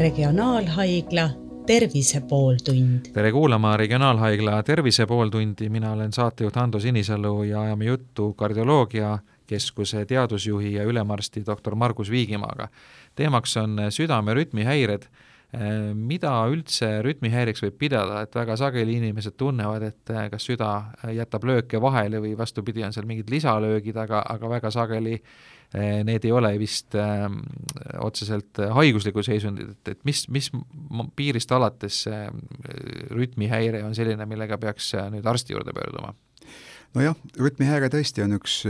Regionaalhaigla Tervise pooltund. tere kuulama Regionaalhaigla Tervise pooltundi, mina olen saatejuht Ando Sinisalu ja ajame juttu kardioloogiakeskuse teadusjuhi ja ülemarsti doktor Margus Viigimaaga. teemaks on südame rütmihäired mida üldse rütmihäireks võib pidada, et väga sageli inimesed tunnevad, et kas süda jätab lööke vahele või vastupidi, on seal mingid lisalöögid, aga, aga väga sageli need ei ole vist äh, otseselt haiguslikud seisundid, et, et mis, mis piirist alates see rütmihäire on selline, millega peaks nüüd arsti juurde pöörduma? nojah, rütmihäire tõesti on üks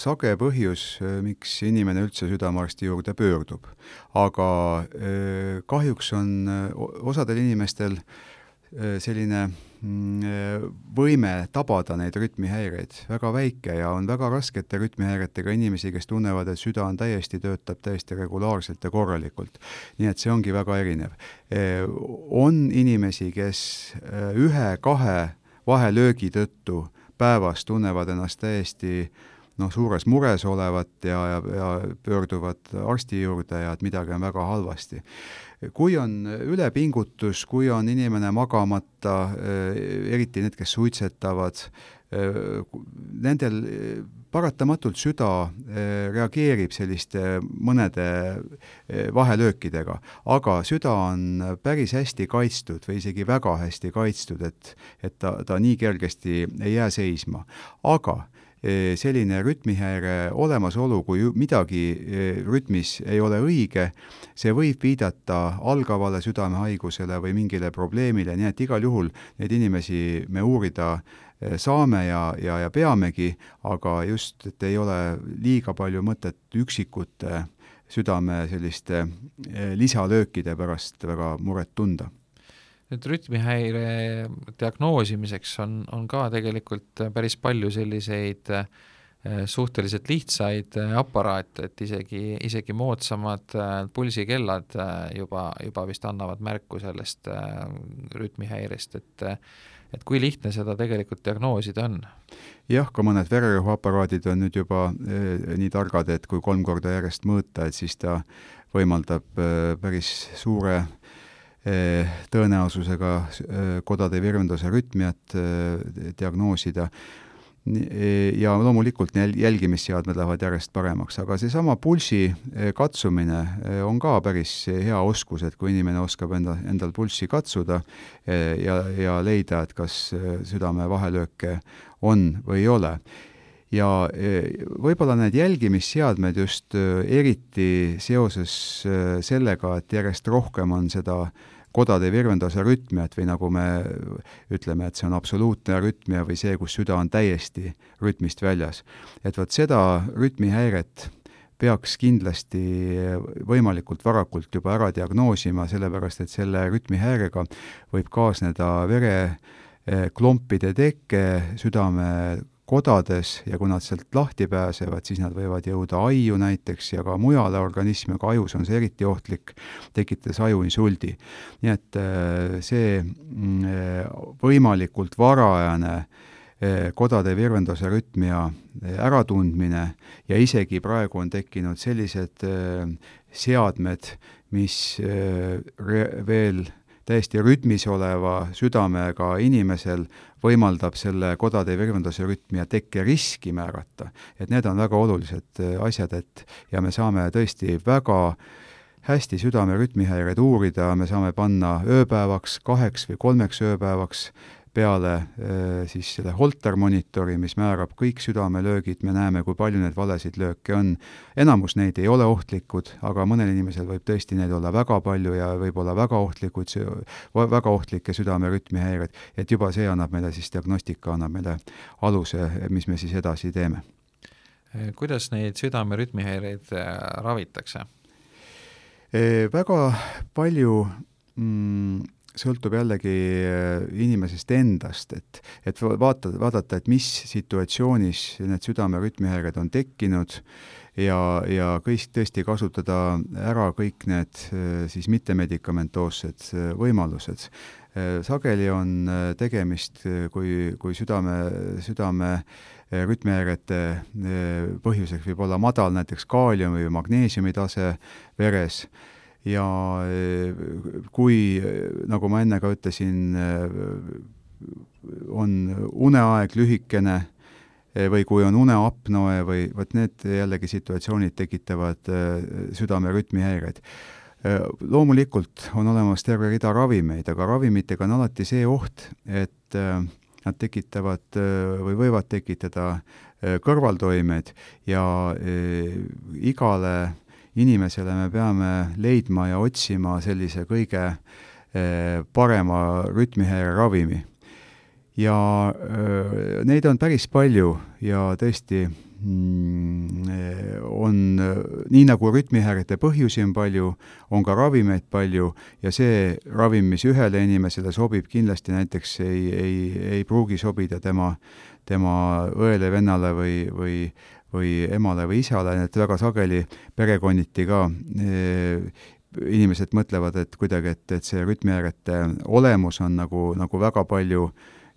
sage põhjus, miks inimene üldse südamearsti juurde pöördub. aga kahjuks on osadel inimestel selline võime tabada neid rütmihäireid väga väike ja on väga raskete rütmihäiretega inimesi, kes tunnevad, et süda on täiesti, töötab täiesti regulaarselt ja korralikult. nii et see ongi väga erinev. On inimesi, kes ühe-kahe vahelöögi tõttu päevas tunnevad ennast täiesti noh, suures mures olevat ja, ja, ja pöörduvad arsti juurde ja et midagi on väga halvasti kui on ülepingutus, kui on inimene magamata, eh, eriti need, kes suitsetavad, eh, nendel paratamatult süda eh, reageerib selliste mõnede vahelöökidega, aga süda on päris hästi kaitstud või isegi väga hästi kaitstud, et, et ta, ta nii kergesti ei jää seisma. aga Eh, selline rütmihäire olemasolu, kui midagi eh, rütmis ei ole õige, see võib viidata algavale südamehaigusele või mingile probleemile, nii et igal juhul neid inimesi me uurida eh, saame ja, ja, ja peamegi, aga just, et ei ole liiga palju mõtet üksikute südame selliste lisalöökide pärast väga muret tunda nüüd rütmihäire diagnoosimiseks on, on ka tegelikult päris palju selliseid äh, suhteliselt lihtsaid äh, aparaate, et isegi, isegi moodsamad äh, pulsikellad juba, juba vist annavad märku sellest rütmihäirest, et et kui lihtne seda tegelikult diagnoosida on? jah, ka mõned vererõhuaparaadid on nüüd juba nii targad, et kui kolm korda järjest mõõta, et siis ta võimaldab päris suure Eh, tõenäosusega eh, kodade virvenduse rütmiat eh, diagnoosida. Ja loomulikult jälgimisseadmed lähevad järjest paremaks, aga seesama pulsi katsumine on ka päris hea oskus, et kui inimene oskab enda, endal pulssi katsuda ja, ja leida, et kas südame vahelööke on või ei ole ja võib-olla need jälgimisseadmed just eriti seoses sellega, et järjest rohkem on seda kodade virvenduse rütmiat või nagu me ütleme, et see on absoluutne rütmia või see, kus süda on täiesti rütmist väljas. et vot seda rütmihäiret peaks kindlasti võimalikult varakult juba ära diagnoosima, sellepärast et selle rütmihäirega võib kaasneda vereklompide teke, südame kodades ja kui nad sealt lahti pääsevad, siis nad võivad jõuda aiu näiteks ja ka mujale organismi, aga ajus on see eriti ohtlik, tekitades ajuinsuldi. nii et äh, see mm, äh, võimalikult varajane äh, kodade virvenduse rütmia äratundmine ja isegi praegu on tekkinud sellised seadmed, mis veel täiesti rütmis oleva südamega inimesel võimaldab selle kodade virvenduse rütmi ja tekkeriski määrata. et need on väga olulised äh, asjad, et ja me saame tõesti väga hästi südame rütmihäireid uurida, me saame panna ööpäevaks, kaheks või kolmeks ööpäevaks peale äh, siis selle Holter monitori, mis määrab kõik südamelöögid, me näeme, kui palju neid valesid lööke on. enamus neid ei ole ohtlikud, aga mõnel inimesel võib tõesti neid olla väga palju ja võib olla väga ohtlikud, väga ohtlikke südamerütmihäired, et juba see annab meile siis, diagnostika annab meile aluse, mis me siis edasi teeme. kuidas neid südamerütmihäireid äh, ravitakse? väga palju mm, sõltub jällegi äh, inimesest endast, et, et vaata, vaadata, et mis situatsioonis need südame-rütmihäired on tekkinud ja, ja kõik tõesti kasutada ära kõik need äh, siis mittemedicamentoossed äh, võimalused. sageli on tegemist, kui, kui südame, südame rütmihäirete põhjuseks võib olla madal näiteks kaaliumi või magneesiumi tase veres ja kui, nagu ma enne ka ütlesin, on uneaeg lühikene või kui on uneapnoe või vot need jällegi situatsioonid tekitavad südamerütmihäireid loomulikult on olemas terve rida ravimeid, aga ravimitega on alati see oht, et nad tekitavad või võivad tekitada kõrvaltoimed ja igale inimesele me peame leidma ja otsima sellise kõige parema rütmihäire ravimi. ja neid on päris palju ja tõesti Mm, on, nii nagu rütmihäirete põhjusi on palju, on ka ravimeid palju ja see ravim, mis ühele inimesele sobib, kindlasti näiteks ei, ei, ei pruugi sobida tema, tema õele, vennale või, või või emale või isale, et väga sageli perekonniti ka e, inimesed mõtlevad, et kuidagi, et, et see rütmihäirete olemus on nagu, nagu väga palju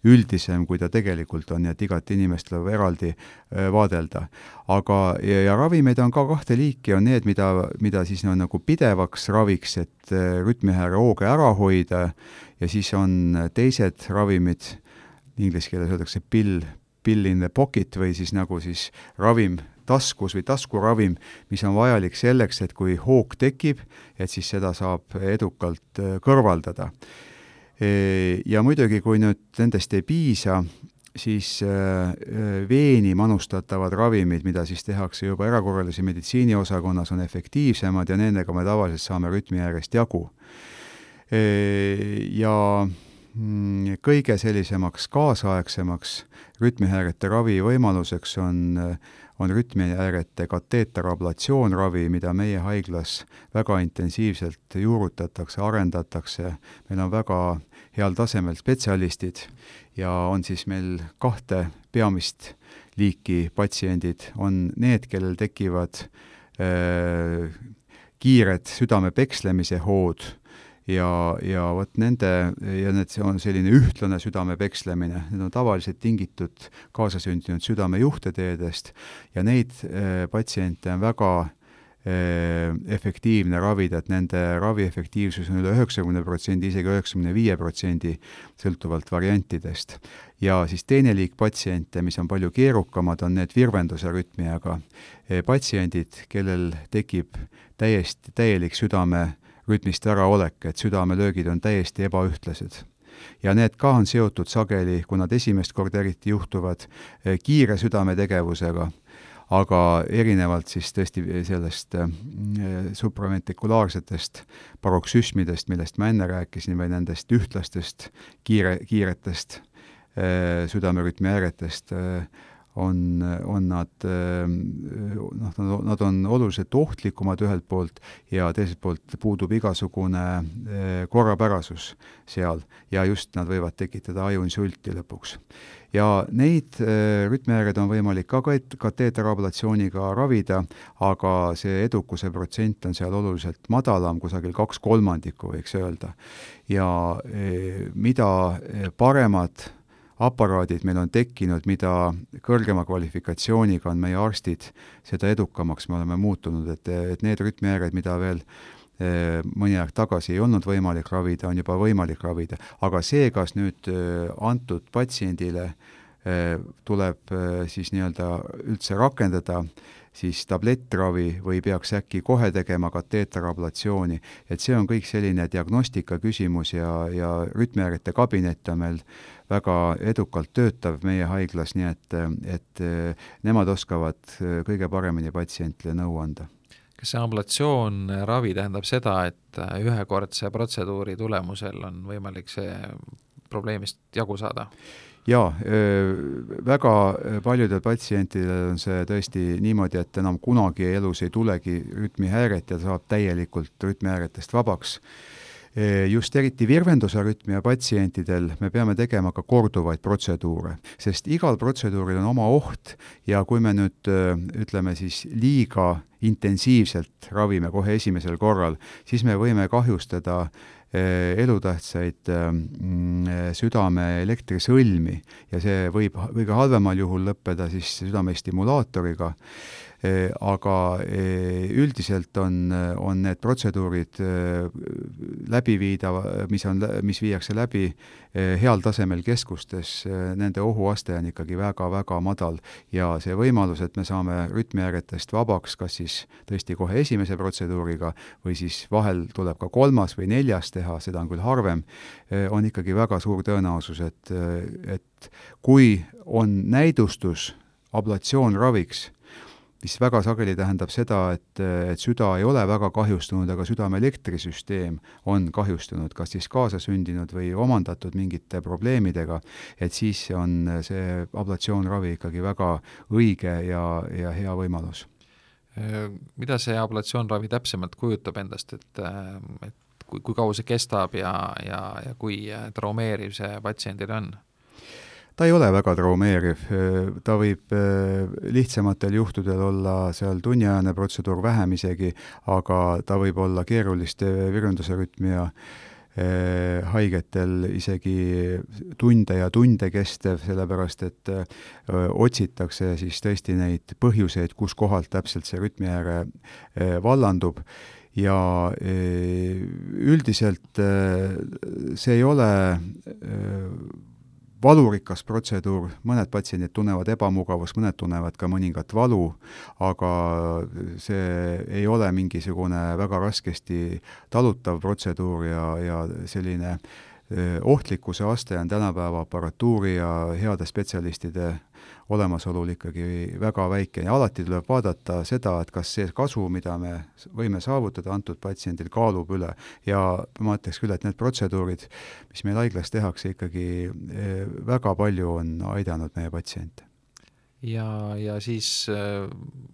üldisem, kui ta tegelikult on, nii et igat inimest tuleb eraldi vaadelda. aga, ja, ja ravimeid on ka kahte liiki, on need, mida, mida siis on nagu pidevaks raviks, et rütmihääre hooge ära hoida, ja siis on teised ravimid, inglise keeles öeldakse pill, pill in the pocket või siis nagu siis ravim taskus või taskuravim, mis on vajalik selleks, et kui hoog tekib, et siis seda saab edukalt kõrvaldada ja muidugi, kui nüüd nendest ei piisa, siis veeni manustatavad ravimid, mida siis tehakse juba erakorralise meditsiini osakonnas, on efektiivsemad ja nendega me tavaliselt saame rütmihäirest jagu. Ja mm, kõige sellisemaks kaasaegsemaks rütmihäirete ravi võimaluseks on on rütmihäirete kateeterablatsioonravi, mida meie haiglas väga intensiivselt juurutatakse, arendatakse, meil on väga heal tasemel spetsialistid ja on siis meil kahte peamist liiki patsiendid, on need, kellel tekivad äh, kiired südame pekslemise hood ja, ja vot nende, ja need, see on selline ühtlane südame pekslemine, need on tavaliselt tingitud kaasasündinud südame juhteteedest ja neid äh, patsiente on väga äh, efektiivne ravida, et nende ravi efektiivsus on üle üheksakümne protsendi, isegi üheksakümne viie protsendi, sõltuvalt variantidest. ja siis teine liik patsiente, mis on palju keerukamad, on need virvenduse rütmiaga äh, patsiendid, kellel tekib täiesti täielik südame rütmist äraolek, et südamelöögid on täiesti ebaühtlased. ja need ka on seotud sageli, kui nad esimest korda eriti juhtuvad, eh, kiire südametegevusega, aga erinevalt siis tõesti sellest äh, supraventrikulaarsetest paroksüsmidest, millest ma enne rääkisin, või nendest ühtlastest kiire, kiiretest äh, südamerütmi häiretest äh,, on, on nad noh, nad on oluliselt ohtlikumad ühelt poolt ja teiselt poolt puudub igasugune eh, korrapärasus seal ja just nad võivad tekitada ajuinsulti lõpuks. ja neid eh, rütmihäired on võimalik ka kateeterablatsiooniga ravida, aga see edukuse protsent on seal oluliselt madalam, kusagil kaks kolmandikku võiks öelda. ja mida paremad aparaadid meil on tekkinud, mida kõrgema kvalifikatsiooniga on meie arstid, seda edukamaks me oleme muutunud, et, et need rütmihäired, mida veel eh, mõni aeg tagasi ei olnud võimalik ravida, on juba võimalik ravida. aga see, kas nüüd eh, antud patsiendile eh, tuleb siis nii-öelda üldse rakendada siis tablettravi või peaks äkki kohe tegema kateeterablatsiooni, et see on kõik selline diagnostika küsimus ja, ja rütmihäirete kabinet on meil väga edukalt töötav meie haiglas, nii et, et nemad oskavad kõige paremini patsientile nõu anda. Kas see ablatsioonravi tähendab seda, et ühekordse protseduuri tulemusel on võimalik see probleemist jagu saada? jaa, väga paljudel patsientidel on see tõesti niimoodi, et enam kunagi elus ei tulegi rütmihäiret ja saab täielikult rütmihäiretest vabaks. Just eriti virvendusarütmia patsientidel me peame tegema ka korduvaid protseduure, sest igal protseduuril on oma oht ja kui me nüüd ütleme siis liiga intensiivselt ravime kohe esimesel korral, siis me võime kahjustada Eh, elutähtsaid mm, südame elektrisõlmi ja see võib kõige halvemal juhul lõppeda siis südamestimulaatoriga aga üldiselt on, on need protseduurid läbiviidav, mis on, mis viiakse läbi heal tasemel keskustes, nende ohuaste on ikkagi väga-väga madal. Ja see võimalus, et me saame rütmihäiretest vabaks, kas siis tõesti kohe esimese protseduuriga või siis vahel tuleb ka kolmas või neljas teha, seda on küll harvem, on ikkagi väga suur tõenäosus, et, et kui on näidustus ablatsioonraviks, mis väga sageli tähendab seda, et, et süda ei ole väga kahjustunud, aga südame elektrisüsteem on kahjustunud, kas siis kaasasündinud või omandatud mingite probleemidega, et siis on see ablatsioonravi ikkagi väga õige ja, ja hea võimalus. mida see ablatsioonravi täpsemalt kujutab endast, et, et kui, kui kaua see kestab ja, ja, ja kui traumeeriv see patsiendile on? Ta ei ole väga traumeeriv, ta võib äh, lihtsamatel juhtudel olla seal tunniajane protseduur, vähem isegi, aga ta võib olla keeruliste virunduse rütmia äh, haigetel isegi tunde ja tunde kestev, sellepärast et äh, otsitakse siis tõesti neid põhjuseid, kus kohalt täpselt see rütmihäire vallandub. Ja üldiselt see ei ole valurikas protseduur, mõned patsiendid tunnevad ebamugavust, mõned tunnevad ka mõningat valu, aga see ei ole mingisugune väga raskesti talutav protseduur ja, ja selline ohtlikkuse aste on tänapäeva aparatuuri ja heade spetsialistide olemasolul ikkagi väga väike ja alati tuleb vaadata seda, et kas see kasu, mida me võime saavutada antud patsiendil, kaalub üle. ja ma ütleks küll, et need protseduurid, mis meil haiglas tehakse, ikkagi väga palju on aidanud meie patsiente ja, ja siis äh,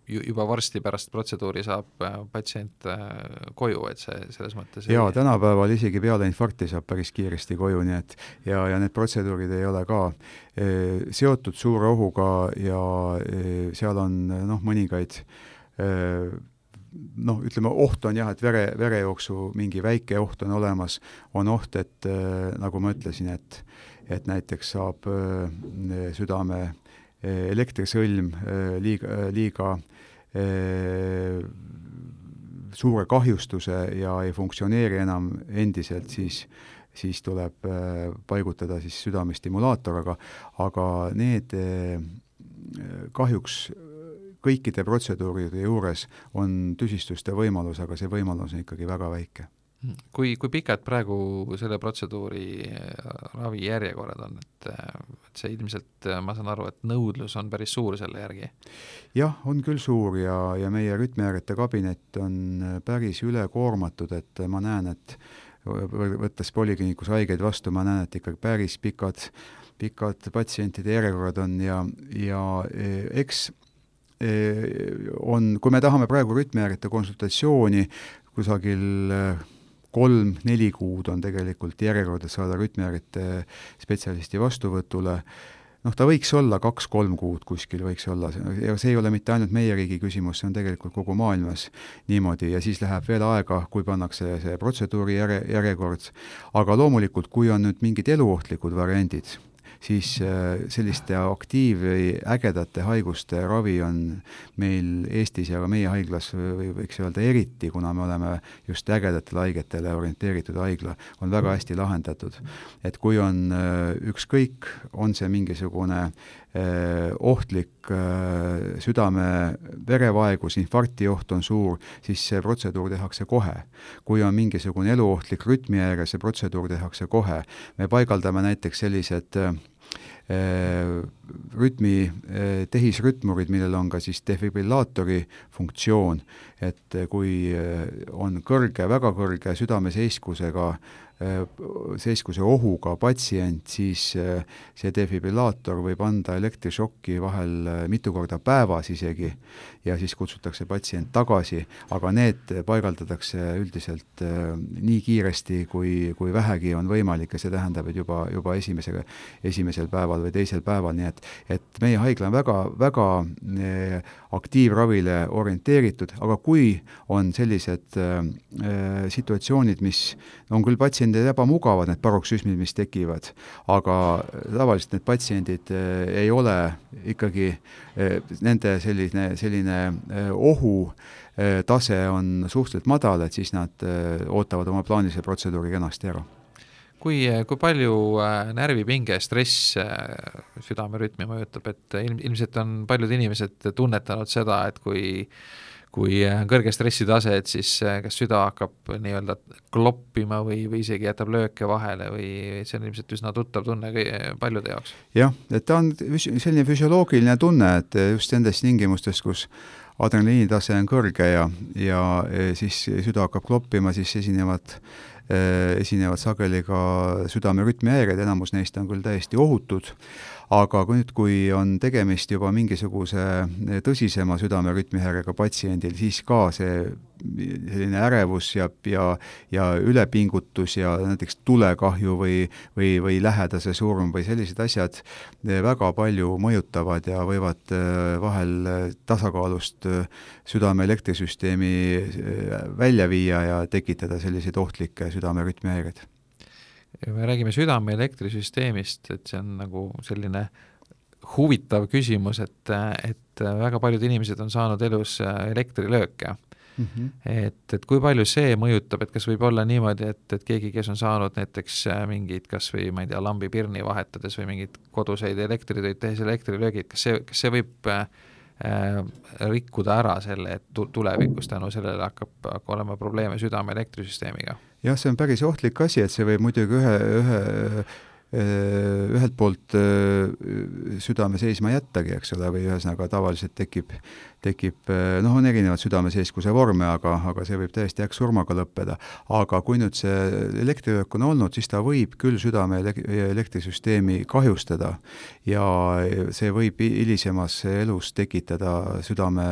juba varsti pärast protseduuri saab äh, patsient äh, koju, et see selles mõttes jaa ei..., tänapäeval isegi peale infarkti saab päris kiiresti koju, nii et ja, ja need protseduurid ei ole ka e, seotud suure ohuga ja e, seal on noh, mõningaid e, noh, ütleme oht on jah, et vere, verejooksu mingi väike oht on olemas, on oht, et nagu ma ütlesin, et et näiteks saab südame elektrisõlm eh, liiga, eh, liiga suure kahjustuse ja ei funktsioneeri enam endiselt, siis siis tuleb paigutada siis südamestimulaator, aga aga need kahjuks kõikide protseduuride juures on tüsistuste võimalus, aga see võimalus on ikkagi väga väike. Kui, kui pikad praegu selle protseduuri ravijärjekorrad on, et, et see ilmselt, äh, ma saan aru, et nõudlus on päris suur selle järgi? jah, on küll suur ja, ja meie rütmihäirete kabinet on päris ülekoormatud, et ma näen, et võttes polikliinikus haigeid vastu, ma näen, et ikkagi päris pikad, pikad patsientide järjekorrad on ja, ja eks on, kui me tahame praegu rütmihäirete konsultatsiooni kusagil kolm-neli kuud on tegelikult järjekorda saada rütmihäirete spetsialisti vastuvõtule, noh, ta võiks olla kaks-kolm kuud kuskil võiks olla, ja see ei ole mitte ainult meie riigi küsimus, see on tegelikult kogu maailmas niimoodi ja siis läheb veel aega, kui pannakse see protseduuri järje, järjekord, aga loomulikult, kui on nüüd mingid eluohtlikud variandid, siis äh, selliste aktiiv- või ägedate haiguste ravi on meil Eestis ja ka meie haiglas või võiks öelda eriti, kuna me oleme just ägedatele haigetele orienteeritud haigla, on väga hästi lahendatud. et kui on äh, ükskõik, on see mingisugune äh, ohtlik südame-verevaegus, infarkti oht on suur, siis see protseduur tehakse kohe. kui on mingisugune eluohtlik rütmihäire, see protseduur tehakse kohe. me paigaldame näiteks sellised Äh, rütmi äh, tehisrütmurid, millel on ka siis defibrillaatori funktsioon, et äh, kui on kõrge, väga kõrge südameseiskusega Äh, seiskuse ohuga patsient, siis äh, see defibrillaator võib anda elektrišokki vahel äh, mitu korda päevas isegi ja siis kutsutakse patsient tagasi, aga need paigaldatakse üldiselt nii kiiresti, kui, kui vähegi on võimalik ja see tähendab, et juba, juba esimese, esimesel päeval või teisel päeval, nii et et meie haigla on väga, väga aktiivravile orienteeritud, aga kui on sellised äh, situatsioonid, mis on küll patsiendi patsiendid ebamugavad, need paroksüsmid, mis tekivad, aga tavaliselt need patsiendid ei ole ikkagi, nende selline, selline ohu tase on suhteliselt madal, et siis nad ootavad oma plaanilise protseduuri kenasti ära. Kui, kui palju närvipinge, stress südamerütmi mõjutab, et ilm, ilmselt on paljud inimesed tunnetanud seda, et kui kui on kõrge stressitase, et siis äh, kas süda hakkab nii-öelda kloppima või, või isegi jätab lööke vahele või see on ilmselt üsna tuttav tunne paljude jaoks? jah, et ta on selline füsioloogiline tunne, et just nendes tingimustes, kus adrenaliinitase on kõrge ja, ja siis süda hakkab kloppima, siis esinevad esinevad sageli ka südame rütmihäired, enamus neist on küll täiesti ohutud, aga kui nüüd, kui on tegemist juba mingisuguse tõsisema südamerütmihäirega patsiendil, siis ka see selline ärevus ja, ja, ja ülepingutus ja näiteks tulekahju või, või, või lähedase surm või sellised asjad väga palju mõjutavad ja võivad äh, vahel tasakaalust äh, südame elektrisüsteemi äh, välja viia ja tekitada selliseid ohtlikke südamerütmihäireid ja me räägime südame elektrisüsteemist, et see on nagu selline huvitav küsimus, et, et väga paljud inimesed on saanud elus elektrilööke mm. -hmm. et, et kui palju see mõjutab, et kas võib olla niimoodi, et, et keegi, kes on saanud näiteks mingid kas või ma ei tea, lambipirni vahetades või mingeid koduseid elektritöid tehes elektrilöögid, kas see, kas see võib äh, rikkuda ära selle, et tulevikus tänu sellele hakkab, hakkab olema probleeme südame elektrisüsteemiga? jah, see on päris ohtlik asi, et see võib muidugi ühe, ühe ühelt poolt südame seisma jättagi, eks ole, või ühesõnaga tavaliselt tekib, tekib noh, on erinevaid südameseiskuse vorme, aga, aga see võib täiesti äkksurmaga lõppeda. aga kui nüüd see elektrilöök on olnud, siis ta võib küll südame elektrisüsteemi kahjustada ja see võib hilisemas elus tekitada südame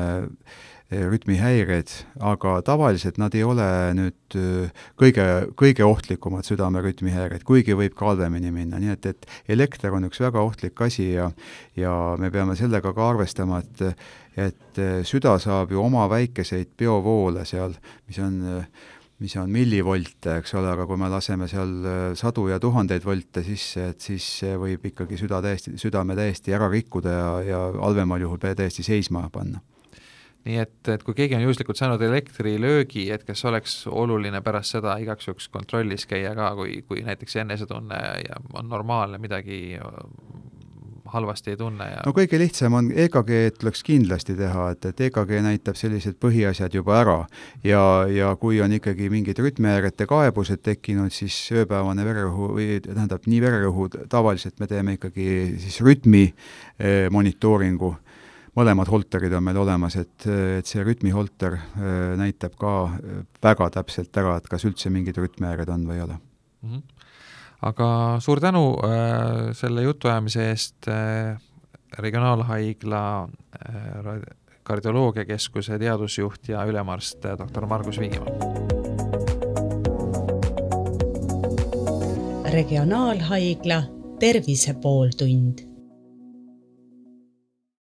Eh, rütmihäired, aga tavaliselt nad ei ole nüüd eh, kõige, kõige ohtlikumad südamerütmihäired, kuigi võib ka halvemini minna, nii et, et elekter on üks väga ohtlik asi ja ja me peame sellega ka arvestama, et et eh, süda saab ju oma väikeseid biovoole seal, mis on mis on millivolte, eks ole, aga kui me laseme seal sadu ja tuhandeid volte sisse, et siis võib ikkagi süda täiesti, südame täiesti ära rikkuda ja, ja halvemal juhul täiesti seisma panna nii et, et kui keegi on juhuslikult saanud elektrilöögi, et kas oleks oluline pärast seda igaks juhuks kontrollis käia ka, kui, kui näiteks enesetunne ja on normaalne, midagi äh, halvasti ei tunne ja no kõige lihtsam on EKG-d tuleks kindlasti teha, et, et EKG näitab sellised põhiasjad juba ära. Ja, ja kui on ikkagi mingid rütmihäirete kaebused tekkinud, siis ööpäevane vererõhu või tähendab, nii vererõhu, tavaliselt me teeme ikkagi siis rütmi eh, monitooringu mõlemad holterid on meil olemas, et, et see rütmiholter äh, näitab ka äh, väga täpselt ära, et kas üldse mingid rütmihäired on või ei ole mm. -hmm. aga suur tänu äh, selle jutuajamise eest äh,, Regionaalhaigla äh, kardioloogiakeskuse teadusjuht ja ülemarst äh, doktor Margus Viigimaa. regionaalhaigla Tervise pooltund